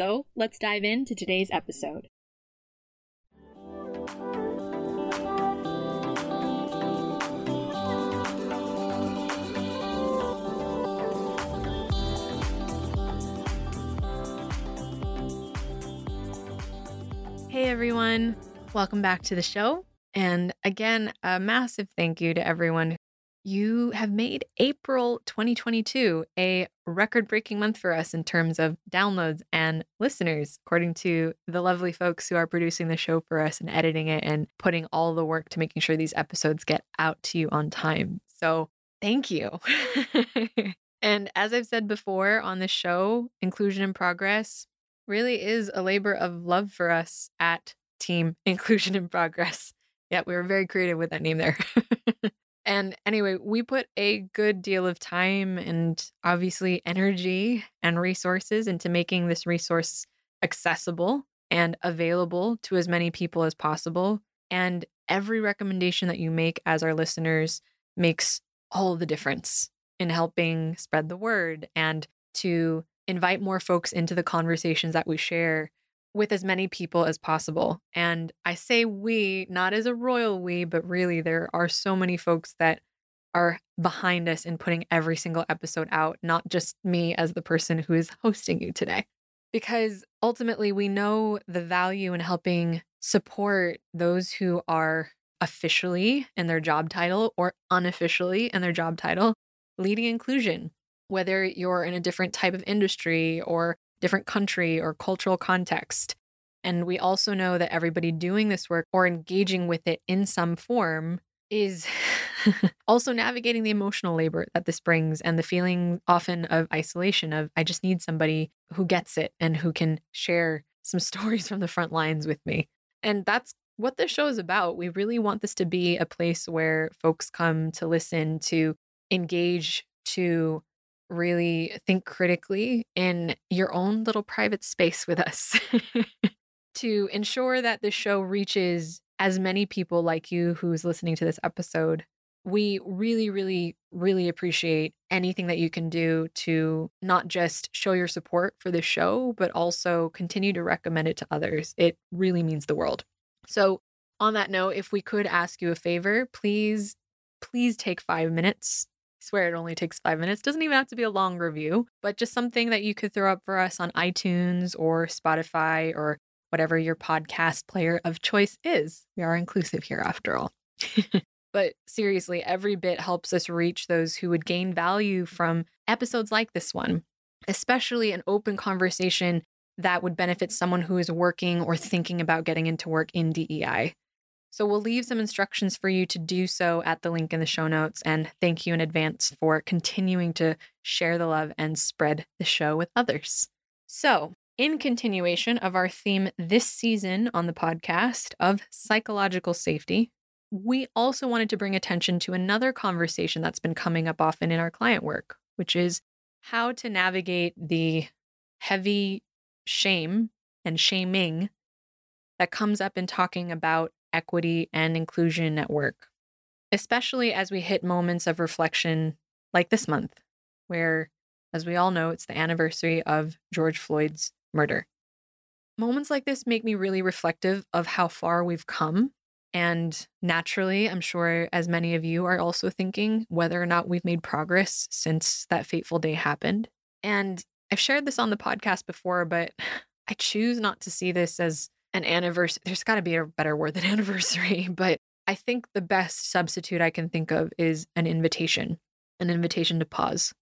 So let's dive into today's episode. Hey everyone, welcome back to the show. And again, a massive thank you to everyone. You have made April 2022 a record breaking month for us in terms of downloads and listeners, according to the lovely folks who are producing the show for us and editing it and putting all the work to making sure these episodes get out to you on time. So, thank you. and as I've said before on the show, Inclusion in Progress really is a labor of love for us at Team Inclusion in Progress. Yeah, we were very creative with that name there. and anyway, we put a good deal of time and obviously energy and resources into making this resource accessible and available to as many people as possible. And every recommendation that you make as our listeners makes all the difference in helping spread the word and to invite more folks into the conversations that we share with as many people as possible. And I say we, not as a royal we, but really there are so many folks that are behind us in putting every single episode out, not just me as the person who is hosting you today. Because ultimately, we know the value in helping support those who are officially in their job title or unofficially in their job title leading inclusion whether you're in a different type of industry or different country or cultural context. And we also know that everybody doing this work or engaging with it in some form is also navigating the emotional labor that this brings and the feeling often of isolation of I just need somebody who gets it and who can share some stories from the front lines with me. And that's what this show is about. We really want this to be a place where folks come to listen, to engage, to really think critically in your own little private space with us to ensure that the show reaches as many people like you who's listening to this episode. We really, really, really appreciate anything that you can do to not just show your support for the show, but also continue to recommend it to others. It really means the world. So, on that note, if we could ask you a favor, please, please take five minutes swear it only takes five minutes. Doesn't even have to be a long review, but just something that you could throw up for us on iTunes or Spotify or whatever your podcast player of choice is. We are inclusive here after all. but seriously, every bit helps us reach those who would gain value from episodes like this one, especially an open conversation that would benefit someone who is working or thinking about getting into work in DEI. So we'll leave some instructions for you to do so at the link in the show notes. And thank you in advance for continuing to share the love and spread the show with others. So, in continuation of our theme this season on the podcast of psychological safety, we also wanted to bring attention to another conversation that's been coming up often in our client work, which is how to navigate the heavy shame and shaming that comes up in talking about equity, and inclusion at work, especially as we hit moments of reflection like this month, where, as we all know, it's the anniversary of George Floyd's murder. Moments like this make me really reflective of how far we've come. And naturally, I'm sure as many of you are also thinking whether or not we've made progress since that fateful day happened. And I've shared this on the podcast before, but I choose not to see this as an anniversary. There's got to be a better word than anniversary, but I think the best substitute I can think of is an invitation, an invitation to pause,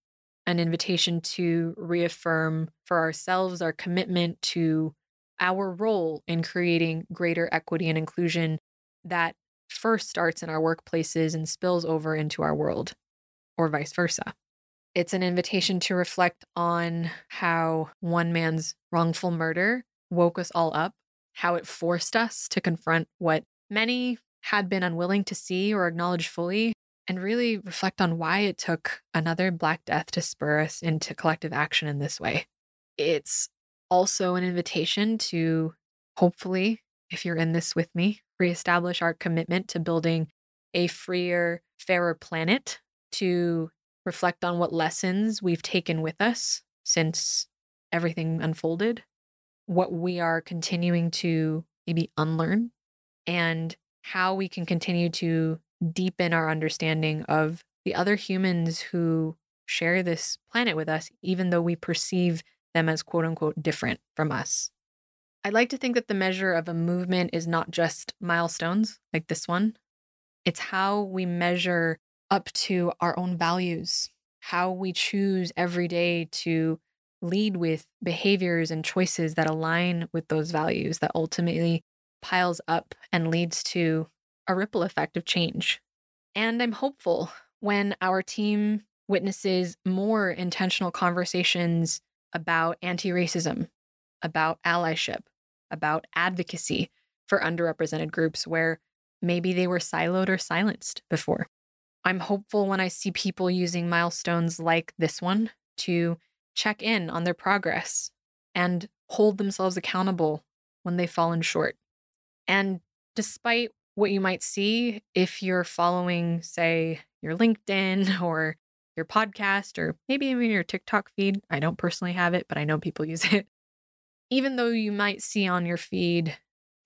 an invitation to reaffirm for ourselves our commitment to our role in creating greater equity and inclusion that first starts in our workplaces and spills over into our world, or vice versa. It's an invitation to reflect on how one man's wrongful murder woke us all up, how it forced us to confront what many had been unwilling to see or acknowledge fully, and really reflect on why it took another Black Death to spur us into collective action in this way. It's also an invitation to hopefully, if you're in this with me, reestablish our commitment to building a freer, fairer planet, to reflect on what lessons we've taken with us since everything unfolded, what we are continuing to maybe unlearn, and how we can continue to deepen our understanding of the other humans who share this planet with us, even though we perceive them as quote unquote different from us. I'd like to think that the measure of a movement is not just milestones like this one, it's how we measure up to our own values, how we choose every day to lead with behaviors and choices that align with those values that ultimately piles up and leads to a ripple effect of change. And I'm hopeful when our team witnesses more intentional conversations about anti racism, about allyship, about advocacy for underrepresented groups where maybe they were siloed or silenced before. I'm hopeful when I see people using milestones like this one to check in on their progress and hold themselves accountable when they've fallen short. And despite what you might see if you're following, say, your LinkedIn or your podcast or maybe even your TikTok feed. I don't personally have it, but I know people use it. Even though you might see on your feed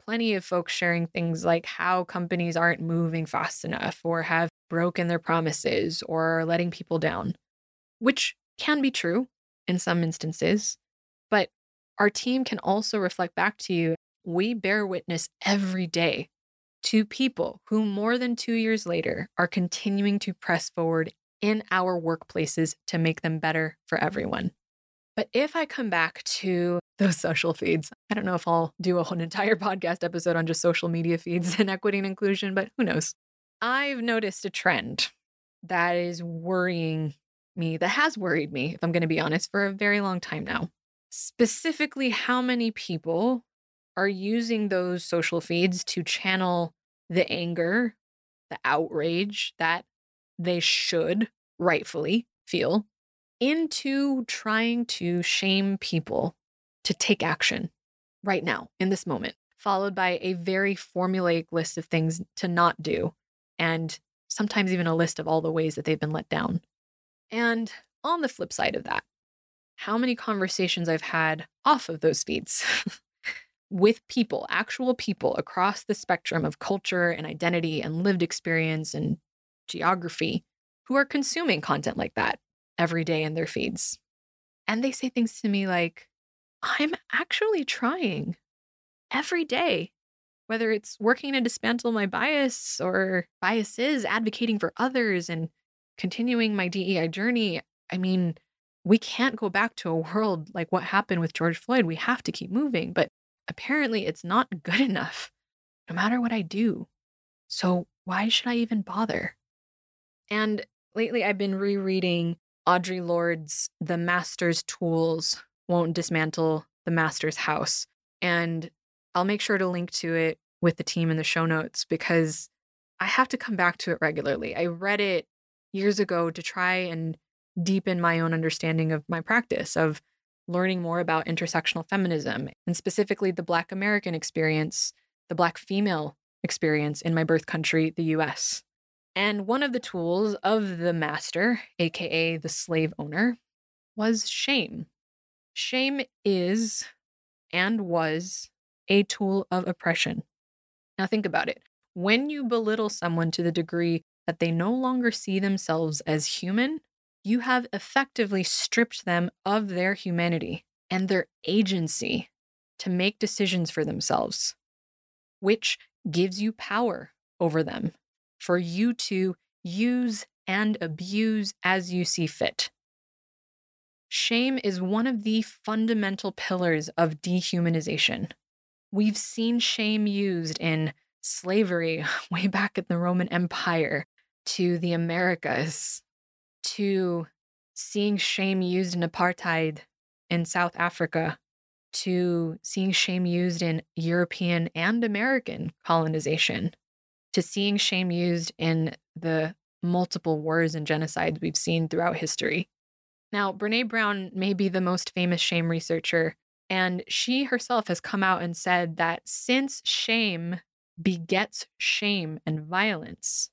plenty of folks sharing things like how companies aren't moving fast enough or have broken their promises or letting people down, which can be true in some instances. But our team can also reflect back to you we bear witness every day to people who, more than two years later, are continuing to press forward in our workplaces to make them better for everyone. But if I come back to those social feeds, I don't know if I'll do an entire podcast episode on just social media feeds and equity and inclusion, but who knows? I've noticed a trend that is worrying me, that has worried me, if I'm going to be honest, for a very long time now. Specifically, how many people are using those social feeds to channel the anger, the outrage that they should rightfully feel into trying to shame people to take action right now in this moment, followed by a very formulaic list of things to not do, and sometimes even a list of all the ways that they've been let down. And on the flip side of that, how many conversations I've had off of those feeds with people, actual people across the spectrum of culture and identity and lived experience and geography who are consuming content like that every day in their feeds. And they say things to me like, I'm actually trying every day, whether it's working to dismantle my bias or biases, advocating for others, and continuing my DEI journey. I mean, we can't go back to a world like what happened with George Floyd. We have to keep moving, but apparently it's not good enough, no matter what I do. So why should I even bother? And lately I've been rereading Audre Lorde's The Master's Tools Won't Dismantle the Master's House. And I'll make sure to link to it with the team in the show notes because I have to come back to it regularly. I read it years ago to try and deepen my own understanding of my practice of learning more about intersectional feminism and specifically the Black American experience, the Black female experience in my birth country, the US. And one of the tools of the master, aka the slave owner, was shame. Shame is and was a tool of oppression. Now, think about it. When you belittle someone to the degree that they no longer see themselves as human, you have effectively stripped them of their humanity and their agency to make decisions for themselves, which gives you power over them for you to use and abuse as you see fit. Shame is one of the fundamental pillars of dehumanization. We've seen shame used in slavery way back in the Roman Empire to the Americas to seeing shame used in apartheid in South Africa to seeing shame used in European and American colonization to seeing shame used in the multiple wars and genocides we've seen throughout history. Now, Brene Brown may be the most famous shame researcher, and she herself has come out and said that since shame begets shame and violence,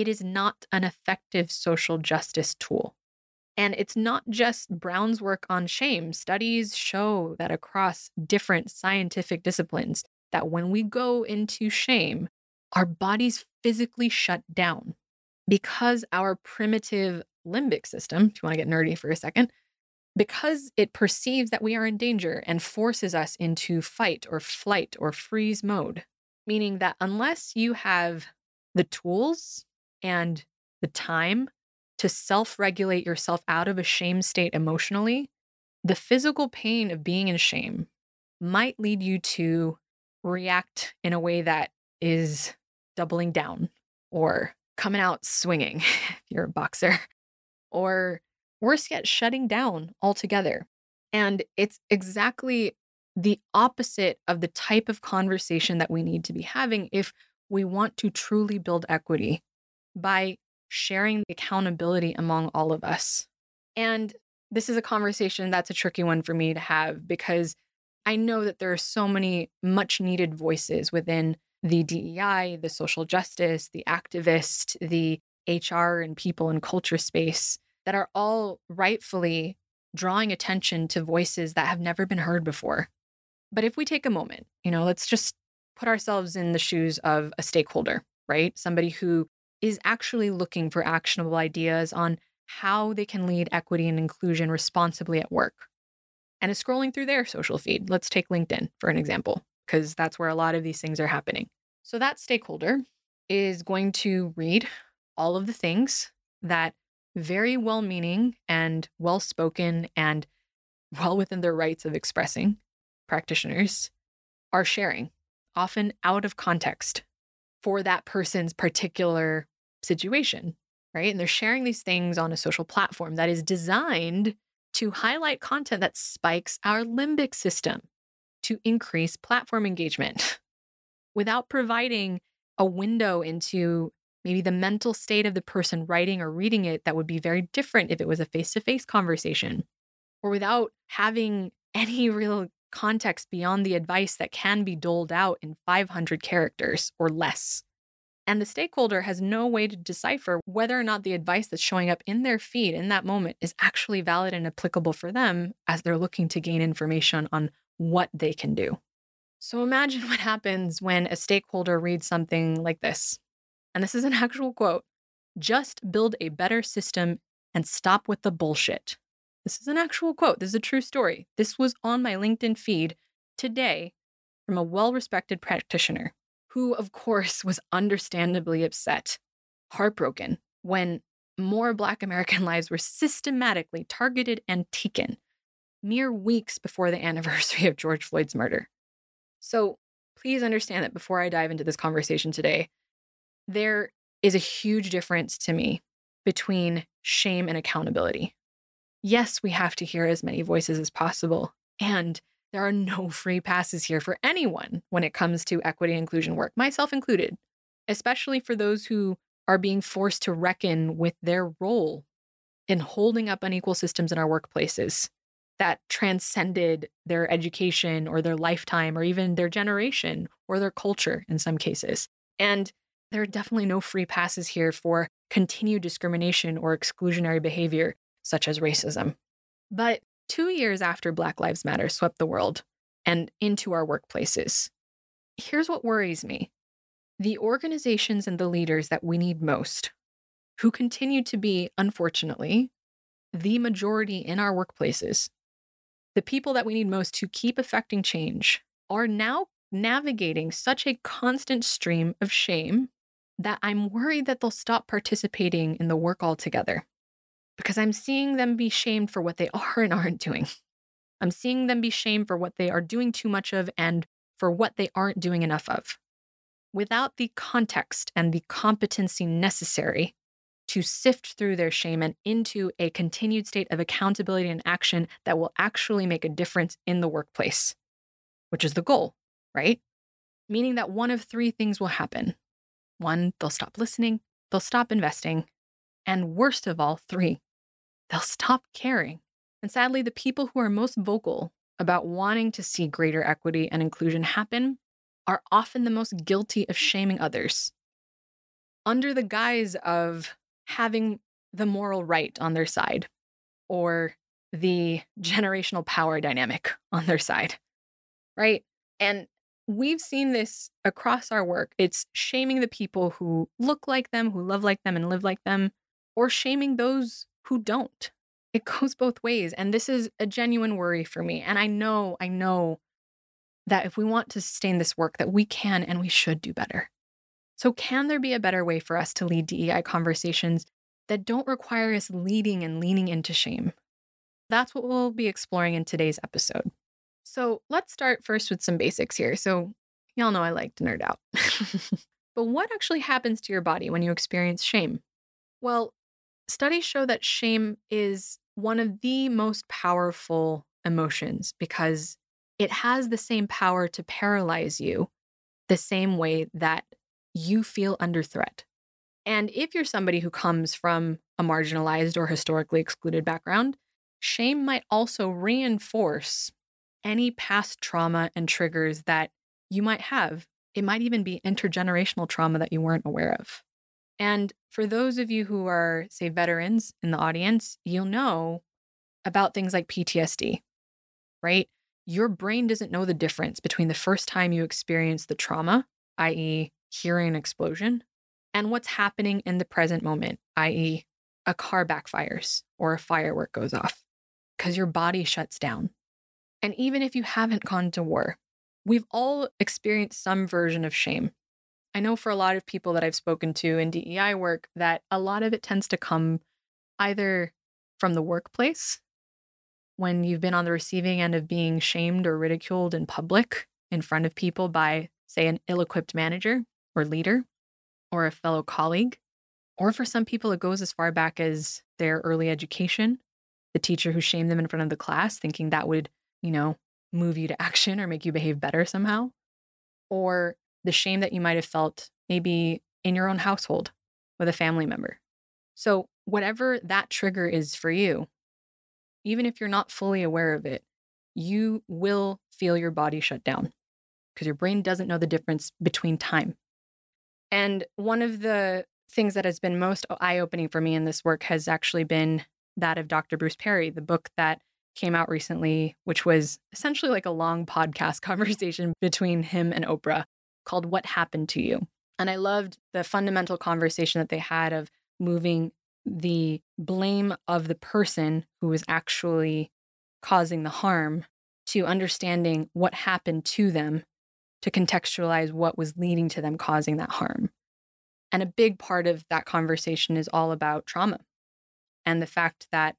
it is not an effective social justice tool. And it's not just Brown's work on shame. Studies show that across different scientific disciplines, that when we go into shame, our bodies physically shut down because our primitive limbic system, if you want to get nerdy for a second, because it perceives that we are in danger and forces us into fight or flight or freeze mode, meaning that unless you have the tools and the time to self regulate yourself out of a shame state emotionally, the physical pain of being in shame might lead you to react in a way that is doubling down or coming out swinging if you're a boxer, or worse yet, shutting down altogether. And it's exactly the opposite of the type of conversation that we need to be having if we want to truly build equity by sharing the accountability among all of us. And this is a conversation that's a tricky one for me to have because I know that there are so many much needed voices within the DEI, the social justice, the activist, the HR and people and culture space that are all rightfully drawing attention to voices that have never been heard before. But if we take a moment, you know, let's just put ourselves in the shoes of a stakeholder, right? Somebody who is actually looking for actionable ideas on how they can lead equity and inclusion responsibly at work and is scrolling through their social feed. Let's take LinkedIn for an example because that's where a lot of these things are happening. So that stakeholder is going to read all of the things that very well meaning and well spoken and well within their rights of expressing practitioners are sharing, often out of context for that person's particular situation, right? And they're sharing these things on a social platform that is designed to highlight content that spikes our limbic system to increase platform engagement without providing a window into maybe the mental state of the person writing or reading it that would be very different if it was a face to face conversation, or without having any real context beyond the advice that can be doled out in 500 characters or less. And the stakeholder has no way to decipher whether or not the advice that's showing up in their feed in that moment is actually valid and applicable for them as they're looking to gain information on what they can do. So imagine what happens when a stakeholder reads something like this. And this is an actual quote just build a better system and stop with the bullshit. This is an actual quote. This is a true story. This was on my LinkedIn feed today from a well respected practitioner who, of course, was understandably upset, heartbroken when more Black American lives were systematically targeted and taken mere weeks before the anniversary of George Floyd's murder. So please understand that before I dive into this conversation today, there is a huge difference to me between shame and accountability. Yes, we have to hear as many voices as possible. And there are no free passes here for anyone when it comes to equity and inclusion work, myself included, especially for those who are being forced to reckon with their role in holding up unequal systems in our workplaces that transcended their education or their lifetime or even their generation or their culture in some cases. And there are definitely no free passes here for continued discrimination or exclusionary behavior, such as racism. But two years after Black Lives Matter swept the world and into our workplaces, here's what worries me the organizations and the leaders that we need most, who continue to be, unfortunately, the majority in our workplaces, the people that we need most to keep affecting change are now navigating such a constant stream of shame that I'm worried that they'll stop participating in the work altogether because I'm seeing them be shamed for what they are and aren't doing. I'm seeing them be shamed for what they are doing too much of and for what they aren't doing enough of. Without the context and the competency necessary to sift through their shame and into a continued state of accountability and action that will actually make a difference in the workplace, which is the goal, right? Meaning that one of three things will happen. One, they'll stop listening, they'll stop investing, and worst of all, three, they'll stop caring. And sadly, the people who are most vocal about wanting to see greater equity and inclusion happen are often the most guilty of shaming others under the guise of having the moral right on their side or the generational power dynamic on their side, right? And we've seen this across our work. It's shaming the people who look like them, who love like them, and live like them, or shaming those who don't. It goes both ways. And this is a genuine worry for me. And I know, I know that if we want to sustain this work, that we can and we should do better. So, can there be a better way for us to lead DEI conversations that don't require us leading and leaning into shame? That's what we'll be exploring in today's episode. So, let's start first with some basics here. So, y'all know I like to nerd out. but what actually happens to your body when you experience shame? Well, studies show that shame is one of the most powerful emotions because it has the same power to paralyze you the same way that you feel under threat. And if you're somebody who comes from a marginalized or historically excluded background, shame might also reinforce any past trauma and triggers that you might have. It might even be intergenerational trauma that you weren't aware of. And for those of you who are, say, veterans in the audience, you'll know about things like PTSD, right? Your brain doesn't know the difference between the first time you experience the trauma, i.e., hearing an explosion, and what's happening in the present moment, i.e., a car backfires or a firework goes off, because your body shuts down. And even if you haven't gone to war, we've all experienced some version of shame. I know for a lot of people that I've spoken to in DEI work that a lot of it tends to come either from the workplace, when you've been on the receiving end of being shamed or ridiculed in public in front of people by, say, an ill equipped manager or leader or a fellow colleague. Or for some people, it goes as far back as their early education, the teacher who shamed them in front of the class, thinking that would, you know, move you to action or make you behave better somehow. Or the shame that you might have felt maybe in your own household with a family member. So, whatever that trigger is for you, even if you're not fully aware of it, you will feel your body shut down because your brain doesn't know the difference between time and one of the things that has been most eye opening for me in this work has actually been that of Dr. Bruce Perry, the book that came out recently, which was essentially like a long podcast conversation between him and Oprah called What Happened to You. And I loved the fundamental conversation that they had of moving the blame of the person who was actually causing the harm to understanding what happened to them to contextualize what was leading to them causing that harm. And a big part of that conversation is all about trauma and the fact that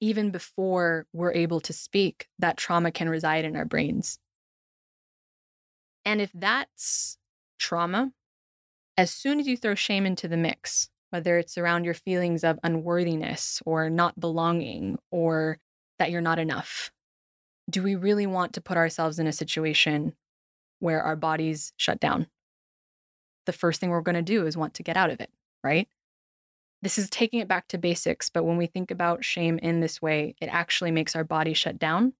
even before we're able to speak, that trauma can reside in our brains. And if that's trauma, as soon as you throw shame into the mix, whether it's around your feelings of unworthiness or not belonging or that you're not enough, do we really want to put ourselves in a situation where our bodies shut down. The first thing we're going to do is want to get out of it, right? This is taking it back to basics, but when we think about shame in this way, it actually makes our body shut down.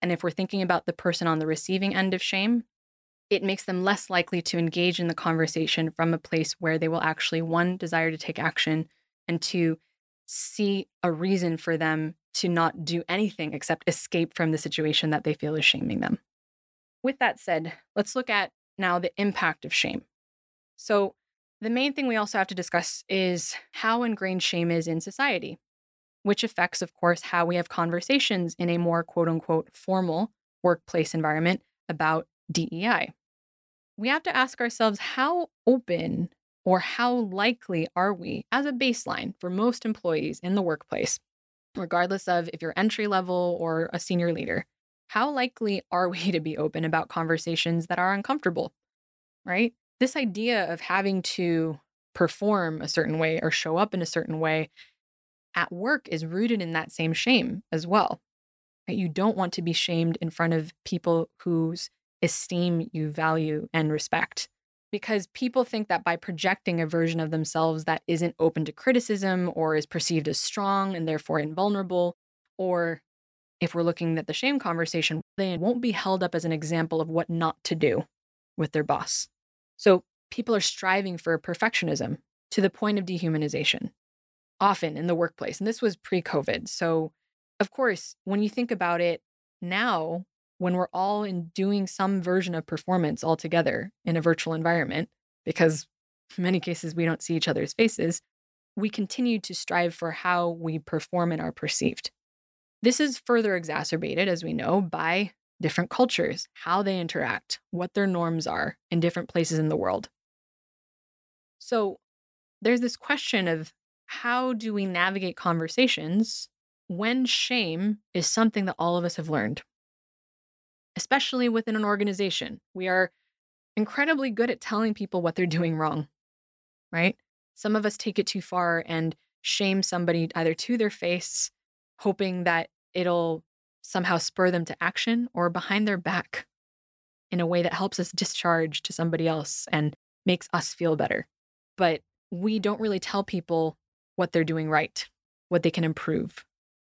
And if we're thinking about the person on the receiving end of shame, it makes them less likely to engage in the conversation from a place where they will actually, one, desire to take action, and two, see a reason for them to not do anything except escape from the situation that they feel is shaming them. With that said, let's look at now the impact of shame. So, the main thing we also have to discuss is how ingrained shame is in society. which affects, of course, how we have conversations in a more quote unquote formal workplace environment about DEI. We have to ask ourselves how open or how likely are we as a baseline for most employees in the workplace, regardless of if you're entry level or a senior leader? How likely are we to be open about conversations that are uncomfortable? Right? This idea of having to perform a certain way or show up in a certain way at work is rooted in that same shame as well. Right? You don't want to be shamed in front of people whose esteem you value and respect. Because people think that by projecting a version of themselves that isn't open to criticism or is perceived as strong and therefore invulnerable, or if we're looking at the shame conversation, they won't be held up as an example of what not to do with their boss. So people are striving for perfectionism to the point of dehumanization often in the workplace. And this was pre COVID. So, of course, when you think about it now, when we're all in doing some version of performance all together in a virtual environment, because in many cases we don't see each other's faces, we continue to strive for how we perform and are perceived. This is further exacerbated, as we know, by different cultures, how they interact, what their norms are in different places in the world. So there's this question of how do we navigate conversations when shame is something that all of us have learned? Especially within an organization. We are incredibly good at telling people what they're doing wrong, right? Some of us take it too far and shame somebody either to their face, hoping that it'll somehow spur them to action, or behind their back in a way that helps us discharge to somebody else and makes us feel better. But we don't really tell people what they're doing right, what they can improve.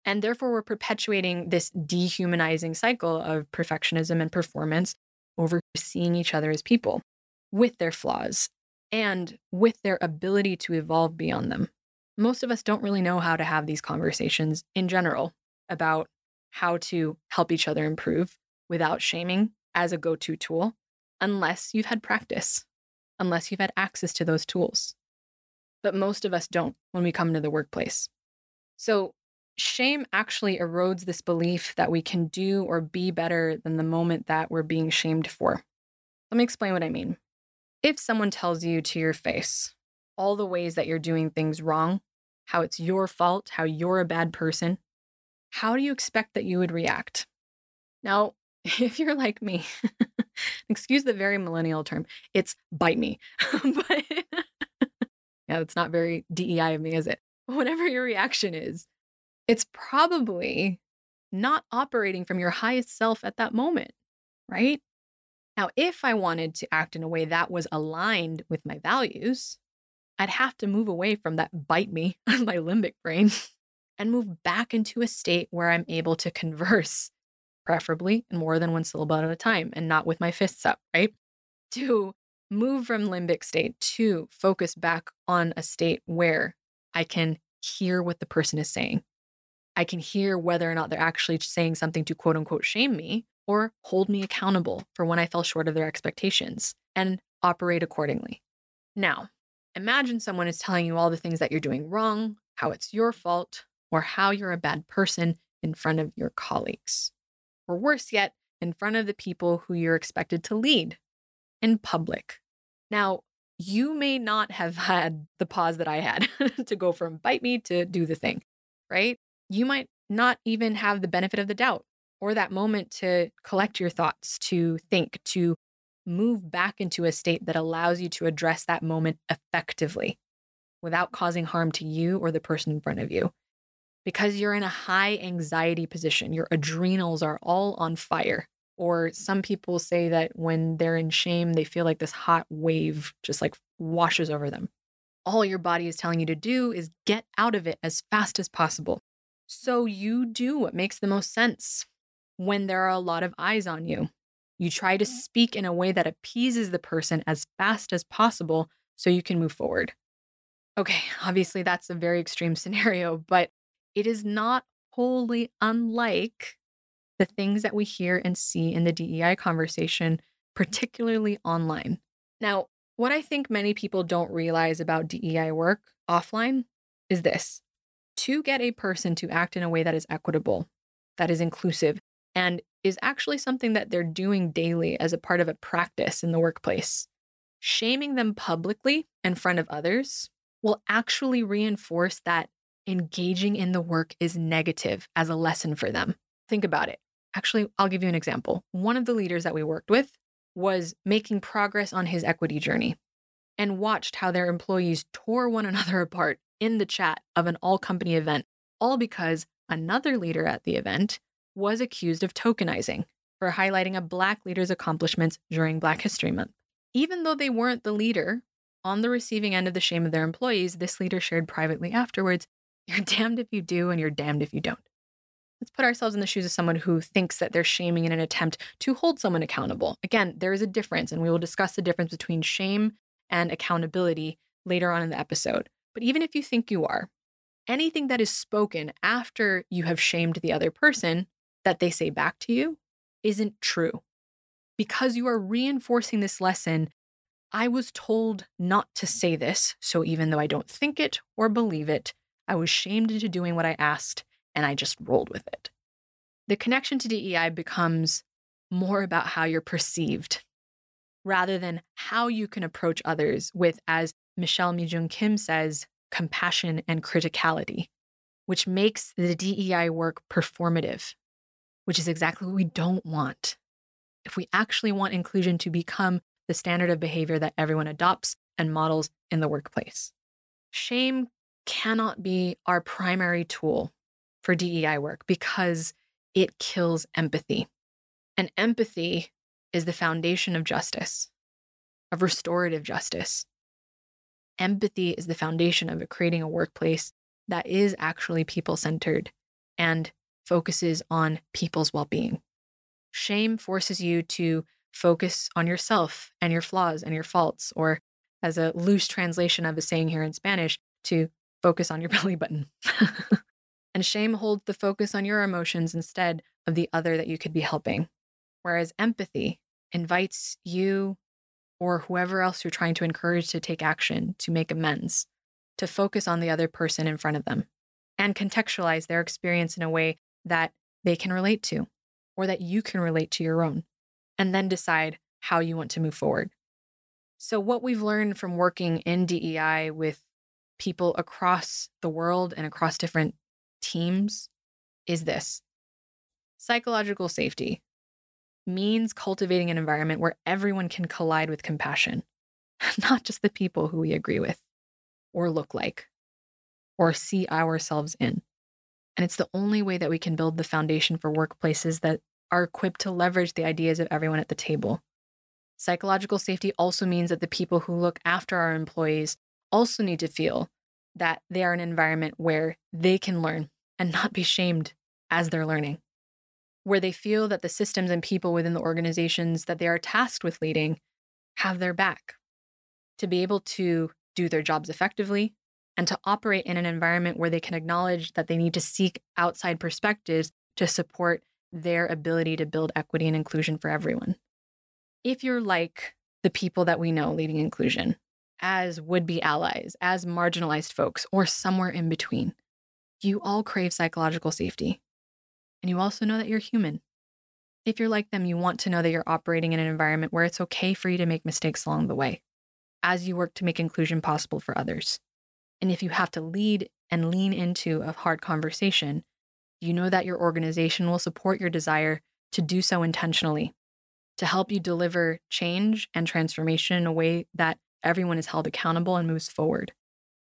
And therefore, we're perpetuating this dehumanizing cycle of perfectionism and performance over seeing each other as people with their flaws and with their ability to evolve beyond them. Most of us don't really know how to have these conversations in general about how to help each other improve without shaming as a go to tool, unless you've had practice, unless you've had access to those tools but most of us don't when we come to the workplace. So, shame actually erodes this belief that we can do or be better than the moment that we're being shamed for. Let me explain what I mean. If someone tells you to your face all the ways that you're doing things wrong, how it's your fault, how you're a bad person, how do you expect that you would react? Now, if you're like me, excuse the very millennial term, it's bite me. but yeah, that's not very DEI of me, is it? Whatever your reaction is, it's probably not operating from your highest self at that moment, right? Now, if I wanted to act in a way that was aligned with my values, I'd have to move away from that bite me on my limbic brain and move back into a state where I'm able to converse, preferably in more than one syllable at a time and not with my fists up, right? To move from limbic state to focus back on a state where I can hear what the person is saying. I can hear whether or not they're actually saying something to quote unquote shame me or hold me accountable for when I fell short of their expectations and operate accordingly. Now, imagine someone is telling you all the things that you're doing wrong, how it's your fault, or how you're a bad person in front of your colleagues. Or worse yet, in front of the people who you're expected to lead in public. Now, you may not have had the pause that I had to go from bite me to do the thing, right? You might not even have the benefit of the doubt or that moment to collect your thoughts, to think, to move back into a state that allows you to address that moment effectively without causing harm to you or the person in front of you. Because you're in a high anxiety position, your adrenals are all on fire. Or some people say that when they're in shame, they feel like this hot wave just like washes over them. All your body is telling you to do is get out of it as fast as possible. So you do what makes the most sense when there are a lot of eyes on you. You try to mm-hmm. speak in a way that appeases the person as fast as possible so you can move forward. Okay, obviously that's a very extreme scenario, but it is not wholly unlike the things that we hear and see in the DEI conversation, particularly online. Now, what I think many people don't realize about DEI work offline is this to get a person to act in a way that is equitable, that is inclusive, and is actually something that they're doing daily as a part of a practice in the workplace. Shaming them publicly in front of others will actually reinforce that engaging in the work is negative as a lesson for them. Think about it. Actually, I'll give you an example. One of the leaders that we worked with was making progress on his equity journey and watched how their employees tore one another apart in the chat of an all company event, all because another leader at the event was accused of tokenizing for highlighting a Black leader's accomplishments during Black History Month. Even though they weren't the leader on the receiving end of the shame of their employees, this leader shared privately afterwards You're damned if you do, and you're damned if you don't. Let's put ourselves in the shoes of someone who thinks that they're shaming in an attempt to hold someone accountable. Again, there is a difference, and we will discuss the difference between shame and accountability later on in the episode. But even if you think you are, anything that is spoken after you have shamed the other person that they say back to you isn't true. Because you are reinforcing this lesson, I was told not to say this, so even though I don't think it or believe it, I was shamed into doing what I asked and I just rolled with it. The connection to DEI becomes more about how you're perceived rather than how you can approach others with, as Michelle Mi-Jung Kim says, compassion and criticality, which makes the DEI work performative, which is exactly what we don't want. If we actually want inclusion to become the standard of behavior that everyone adopts and models in the workplace. Shame cannot be our primary tool for DEI work because it kills empathy. And empathy is the foundation of justice, of restorative justice. Empathy is the foundation of creating a workplace that is actually people centered and focuses on people's well being. Shame forces you to focus on yourself and your flaws and your faults, or as a loose translation of a saying here in Spanish, to focus on your belly button. and shame holds the focus on your emotions instead of the other that you could be helping. Whereas empathy invites you or whoever else you're trying to encourage to take action, to make amends, to focus on the other person in front of them and contextualize their experience in a way that they can relate to or that you can relate to your own, and then decide how you want to move forward. So, what we've learned from working in DEI with people across the world and across different teams is this psychological safety means cultivating an environment where everyone can collide with compassion, not just the people who we agree with or look like or see ourselves in. And it's the only way that we can build the foundation for workplaces that are equipped to leverage the ideas of everyone at the table. Psychological safety also means that the people who look after our employees also need to feel that they are an environment where they can learn and not be shamed as they're learning, where they feel that the systems and people within the organizations that they are tasked with leading have their back to be able to do their jobs effectively and to operate in an environment where they can acknowledge that they need to seek outside perspectives to support their ability to build equity and inclusion for everyone. If you're like the people that we know leading inclusion, as would be allies, as marginalized folks, or somewhere in between. You all crave psychological safety. And you also know that you're human. If you're like them, you want to know that you're operating in an environment where it's okay for you to make mistakes along the way as you work to make inclusion possible for others. And if you have to lead and lean into a hard conversation, you know that your organization will support your desire to do so intentionally, to help you deliver change and transformation in a way that everyone is held accountable and moves forward.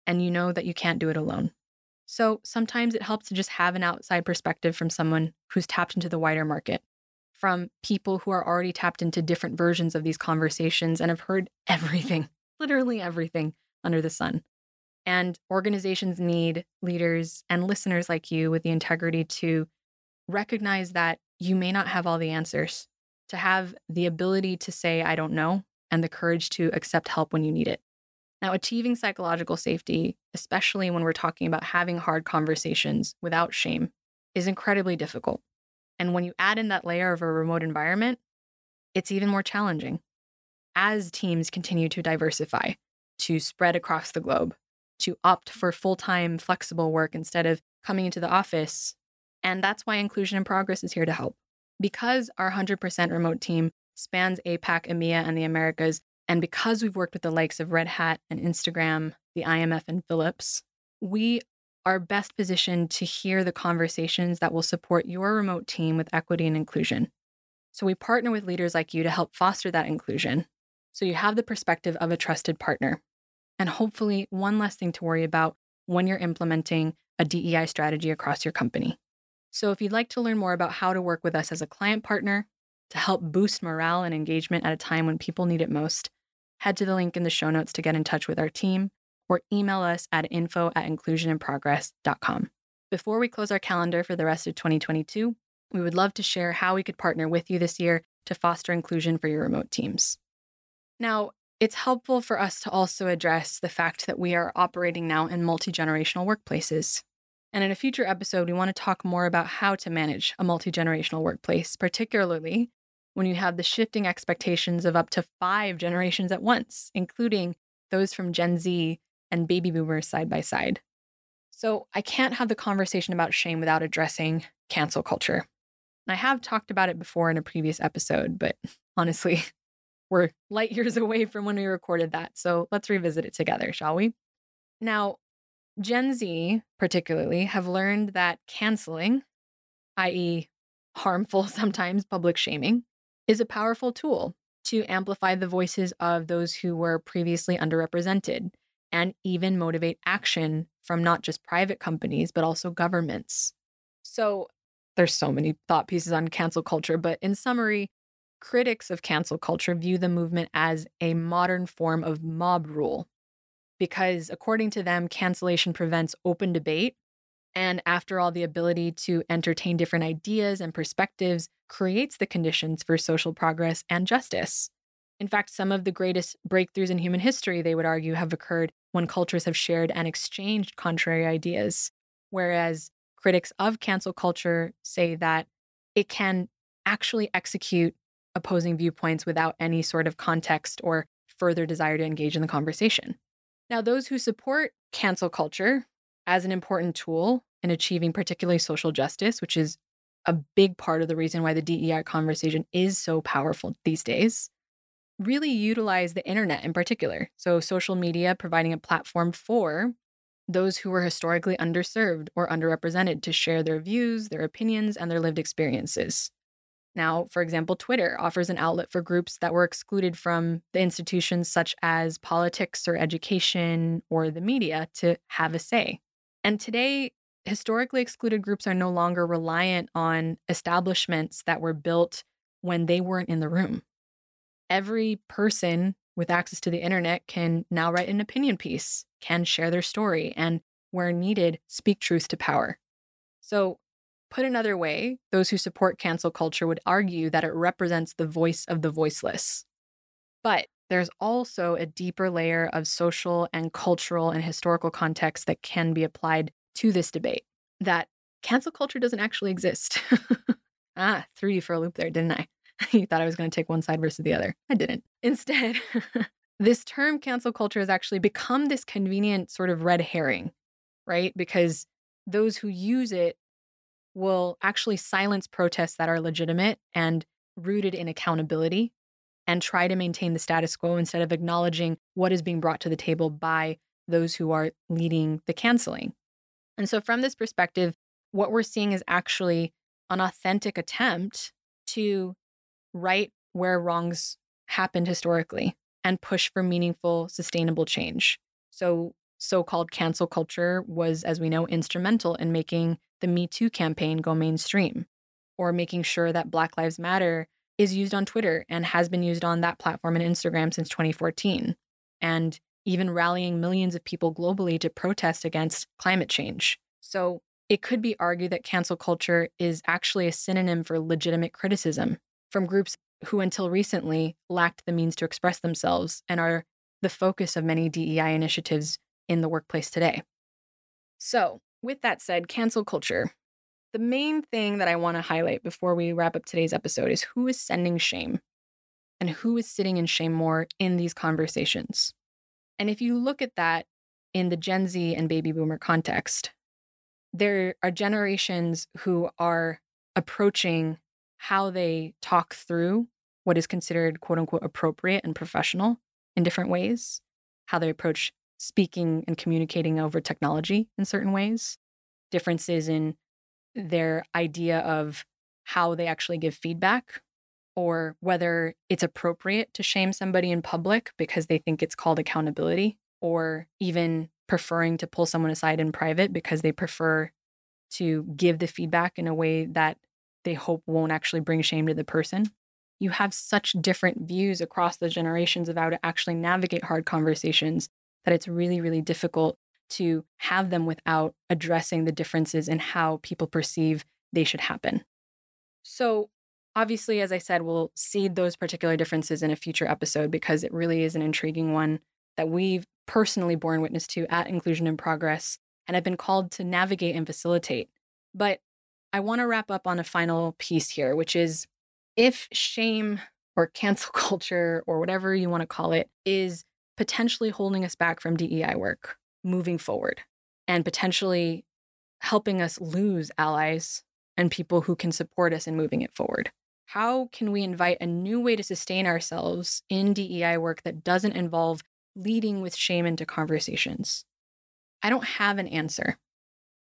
And you know that you can't do it alone. So sometimes it helps to just have an outside perspective from someone who's tapped into the wider market, from people who are already tapped into different versions of these conversations and have heard everything, literally everything under the sun. And organizations need leaders and listeners like you with the integrity to recognize that you may not have all the answers, to have the ability to say, I don't know, and the courage to accept help when you need it. Now, achieving psychological safety, especially when we're talking about having hard conversations without shame, is incredibly difficult. And when you add in that layer of a remote environment, it's even more challenging. As teams continue to diversify, to spread across the globe, to opt for full time flexible work instead of coming into the office. And that's why Inclusion in Progress is here to help. Because our 100% remote team spans APAC, EMEA, and the Americas, and because we've worked with the likes of Red Hat and Instagram, the IMF, and Philips, we are best positioned to hear the conversations that will support your remote team with equity and inclusion. So we partner with leaders like you to help foster that inclusion. So you have the perspective of a trusted partner. And hopefully, one less thing to worry about when you're implementing a DEI strategy across your company. So, if you'd like to learn more about how to work with us as a client partner to help boost morale and engagement at a time when people need it most, head to the link in the show notes to get in touch with our team or email us at info at inclusioninprogress.com. Before we close our calendar for the rest of 2022, we would love to share how we could partner with you this year to foster inclusion for your remote teams. Now, it's helpful for us to also address the fact that we are operating now in multi generational workplaces. And in a future episode, we want to talk more about how to manage a multi generational workplace, particularly when you have the shifting expectations of up to five generations at once, including those from Gen Z and baby boomers side by side. So I can't have the conversation about shame without addressing cancel culture. I have talked about it before in a previous episode, but honestly, we're light years away from when we recorded that. So let's revisit it together, shall we? Now, Gen Z, particularly, have learned that canceling, i.e., harmful, sometimes public shaming, is a powerful tool to amplify the voices of those who were previously underrepresented and even motivate action from not just private companies, but also governments. So there's so many thought pieces on cancel culture, but in summary, critics of cancel culture view the movement as a modern form of mob rule because, according to them, cancellation prevents open debate. And after all, the ability to entertain different ideas and perspectives creates the conditions for social progress and justice. In fact, some of the greatest breakthroughs in human history, they would argue, have occurred when cultures have shared and exchanged contrary ideas. Whereas critics of cancel culture say that it can actually execute opposing viewpoints without any sort of context or further desire to engage in the conversation. Now, those who support cancel culture as an important tool in achieving particularly social justice, which is a big part of the reason why the DEI conversation is so powerful these days, really utilize the internet in particular. So, social media providing a platform for those who were historically underserved or underrepresented to share their views, their opinions, and their lived experiences. Now, for example, Twitter offers an outlet for groups that were excluded from the institutions such as politics or education or the media to have a say. And today, historically excluded groups are no longer reliant on establishments that were built when they weren't in the room every person with access to the internet can now write an opinion piece, can share their story, and where needed, speak truth to power. So, put another way, those who support cancel culture would argue that it represents the voice of the voiceless. But there's also a deeper layer of social and cultural and historical context that can be applied to this debate that cancel culture doesn't actually exist. ah, threw you for a loop there, didn't I? you thought I was going to take one side versus the other. I didn't. Instead, this term cancel culture has actually become this convenient sort of red herring, right? Because those who use it will actually silence protests that are legitimate and rooted in accountability and try to maintain the status quo instead of acknowledging what is being brought to the table by those who are leading the canceling. And so, from this perspective, what we're seeing is actually an authentic attempt to right where wrongs happened historically and push for meaningful, sustainable change. So, so called cancel culture was, as we know, instrumental in making the Me Too campaign go mainstream or making sure that Black Lives Matter is used on Twitter and has been used on that platform and Instagram since 2014. And even rallying millions of people globally to protest against climate change. So it could be argued that cancel culture is actually a synonym for legitimate criticism from groups who until recently lacked the means to express themselves and are the focus of many DEI initiatives in the workplace today. So, with that said, cancel culture. The main thing that I want to highlight before we wrap up today's episode is who is sending shame and who is sitting in shame more in these conversations. And if you look at that in the Gen Z and baby boomer context. There are generations who are approaching how they talk through what is considered quote unquote appropriate and professional in different ways, how they approach speaking and communicating over technology in certain ways, differences in their idea of how they actually give feedback or whether it's appropriate to shame somebody in public because they think it's called accountability, or even preferring to pull someone aside in private because they prefer to give the feedback in a way that they hope won't actually bring shame to the person. You have such different views across the generations of how to actually navigate hard conversations that it's really, really difficult to have them without addressing the differences in how people perceive they should happen. So, obviously, as I said, we'll seed those particular differences in a future episode because it really is an intriguing one that we've personally borne witness to at Inclusion in Progress and have been called to navigate and facilitate. But I want to wrap up on a final piece here, which is if shame or cancel culture or whatever you want to call it is potentially holding us back from DEI work moving forward and potentially helping us lose allies and people who can support us in moving it forward. How can we invite a new way to sustain ourselves in DEI work that doesn't involve leading with shame into conversations? I don't have an answer.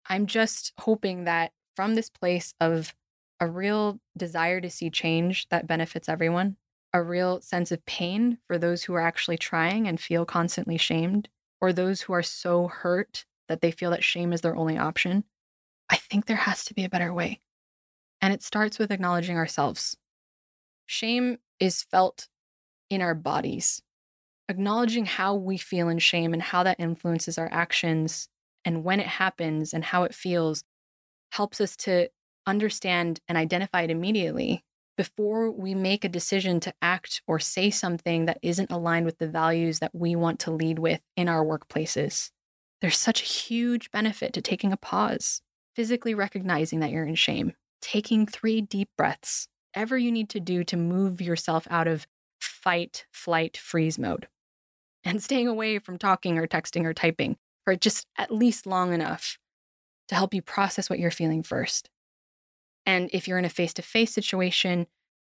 I'm just hoping that from this place of a real desire to see change that benefits everyone, a real sense of pain for those who are actually trying and feel constantly shamed, or those who are so hurt that they feel that shame is their only option, I think there has to be a better way. And it starts with acknowledging ourselves. Shame is felt in our bodies. Acknowledging how we feel in shame and how that influences our actions and when it happens and how it feels helps us to understand and identify it immediately before we make a decision to act or say something that isn't aligned with the values that we want to lead with in our workplaces. There's such a huge benefit to taking a pause, physically recognizing that you're in shame, taking three deep breaths, ever you need to do to move yourself out of fight, flight, freeze mode, and staying away from talking or texting or typing for just at least long enough to help you process what you're feeling first. And if you're in a face to face situation,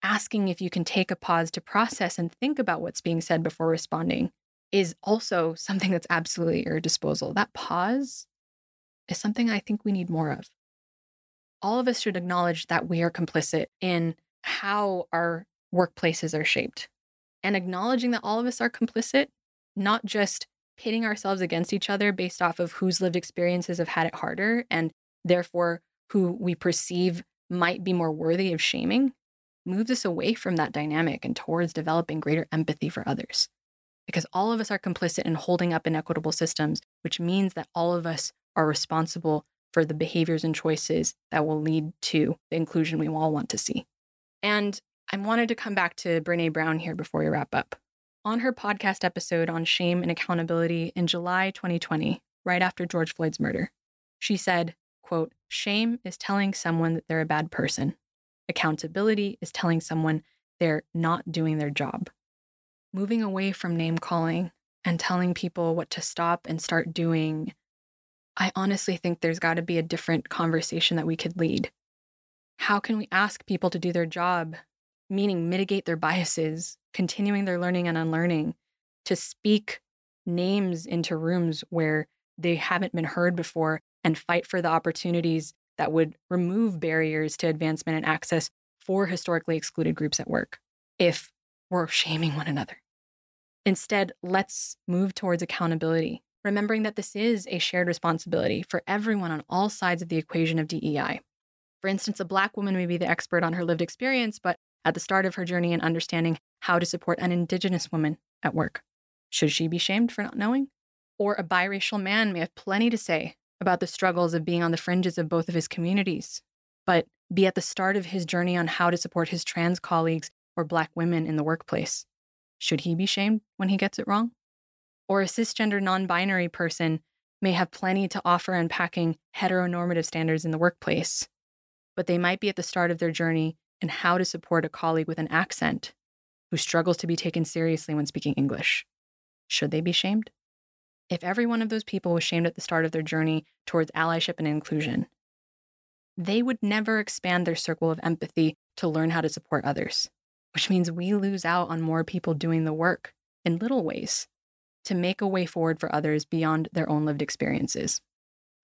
asking if you can take a pause to process and think about what's being said before responding is also something that's absolutely at your disposal. That pause is something I think we need more of all of us should acknowledge that we are complicit in how our workplaces are shaped. And acknowledging that all of us are complicit, not just pitting ourselves against each other based off of whose lived experiences have had it harder and therefore who we perceive might be more worthy of shaming, moves us away from that dynamic and towards developing greater empathy for others. Because all of us are complicit in holding up inequitable systems, which means that all of us are responsible for the behaviors and choices that will lead to the inclusion we all want to see. And I wanted to come back to Brene Brown here before we wrap up. On her podcast episode on shame and accountability in July 2020, right after George Floyd's murder, she said, quote, shame is telling someone that they're a bad person. Accountability is telling someone they're not doing their job. Moving away from name calling and telling people what to stop and start doing I honestly think there's got to be a different conversation that we could lead. How can we ask people to do their job, meaning mitigate their biases, continuing their learning and unlearning, to speak names into rooms where they haven't been heard before and fight for the opportunities that would remove barriers to advancement and access for historically excluded groups at work if we're shaming one another. Instead, let's move towards accountability remembering that this is a shared responsibility for everyone on all sides of the equation of DEI. For instance, a Black woman may be the expert on her lived experience, but at the start of her journey in understanding how to support an Indigenous woman at work. Should she be shamed for not knowing? Or a biracial man may have plenty to say about the struggles of being on the fringes of both of his communities, but be at the start of his journey on how to support his trans colleagues or Black women in the workplace. Should he be shamed when he gets it wrong? Or a cisgender non binary person may have plenty to offer unpacking heteronormative standards in the workplace, but they might be at the start of their journey in how to support a colleague with an accent who struggles to be taken seriously when speaking English. Should they be shamed? if every one of those people was shamed at the start of their journey towards allyship and inclusion, they would never expand their circle of empathy to learn how to support others, which means we lose out on more people doing the work in little ways to make a way forward for others beyond their own lived experiences.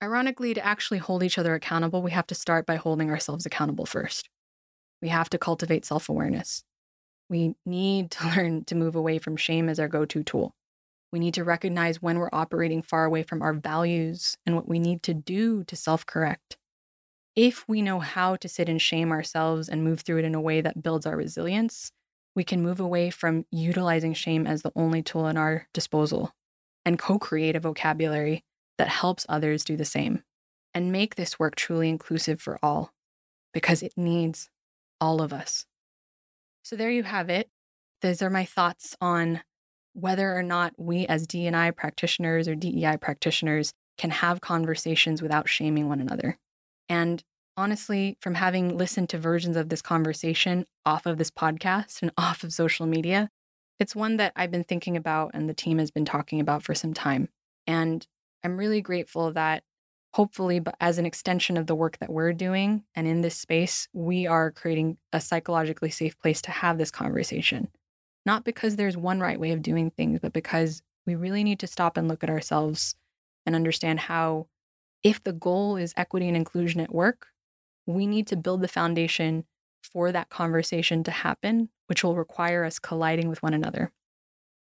Ironically, to actually hold each other accountable, we have to start by holding ourselves accountable first. We have to cultivate self awareness. We need to learn to move away from shame as our go to tool. We need to recognize when we're operating far away from our values and what we need to do to self correct. If we know how to sit in shame ourselves and move through it in a way that builds our resilience, we can move away from utilizing shame as the only tool in our disposal and co create a vocabulary that helps others do the same and make this work truly inclusive for all because it needs all of us. So there you have it. Those are my thoughts on whether or not we as D&I practitioners or DEI practitioners can have conversations without shaming one another. And honestly, from having listened to versions of this conversation off of this podcast and off of social media, it's one that I've been thinking about and the team has been talking about for some time. And I'm really grateful that hopefully, but as an extension of the work that we're doing and in this space, we are creating a psychologically safe place to have this conversation. Not because there's one right way of doing things, but because we really need to stop and look at ourselves and understand how, if the goal is equity and inclusion at work, we need to build the foundation for that conversation to happen, which will require us colliding with one another,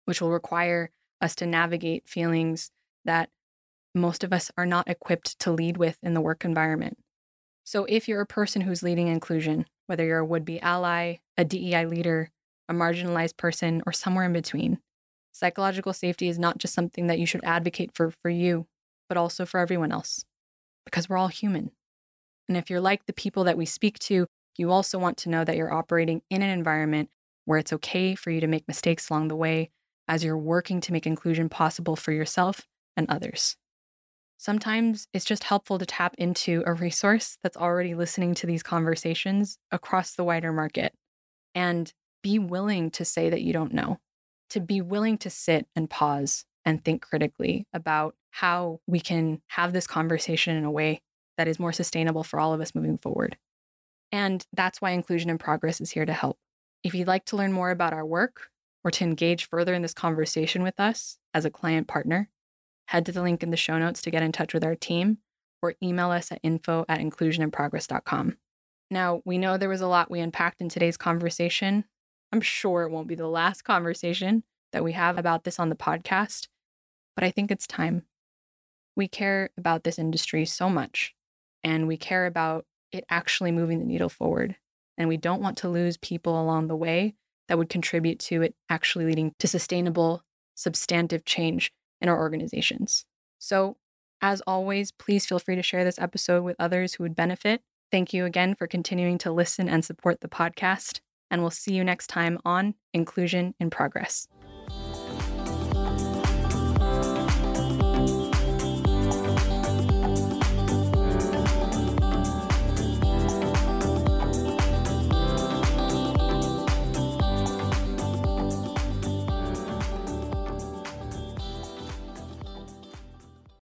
which will require us to navigate feelings that most of us are not equipped to lead with in the work environment. So, if you're a person who's leading inclusion, whether you're a would be ally, a DEI leader, a marginalized person, or somewhere in between, psychological safety is not just something that you should advocate for for you, but also for everyone else, because we're all human. And if you're like the people that we speak to, you also want to know that you're operating in an environment where it's okay for you to make mistakes along the way as you're working to make inclusion possible for yourself and others. Sometimes it's just helpful to tap into a resource that's already listening to these conversations across the wider market and be willing to say that you don't know, to be willing to sit and pause and think critically about how we can have this conversation in a way that is more sustainable for all of us moving forward. And that's why Inclusion in Progress is here to help. If you'd like to learn more about our work or to engage further in this conversation with us as a client partner, head to the link in the show notes to get in touch with our team or email us at info at inclusioninprogress.com. Now, we know there was a lot we unpacked in today's conversation. I'm sure it won't be the last conversation that we have about this on the podcast, but I think it's time. We care about this industry so much, and we care about it actually moving the needle forward. And we don't want to lose people along the way that would contribute to it actually leading to sustainable, substantive change in our organizations. So, as always, please feel free to share this episode with others who would benefit. Thank you again for continuing to listen and support the podcast, and we'll see you next time on Inclusion in Progress.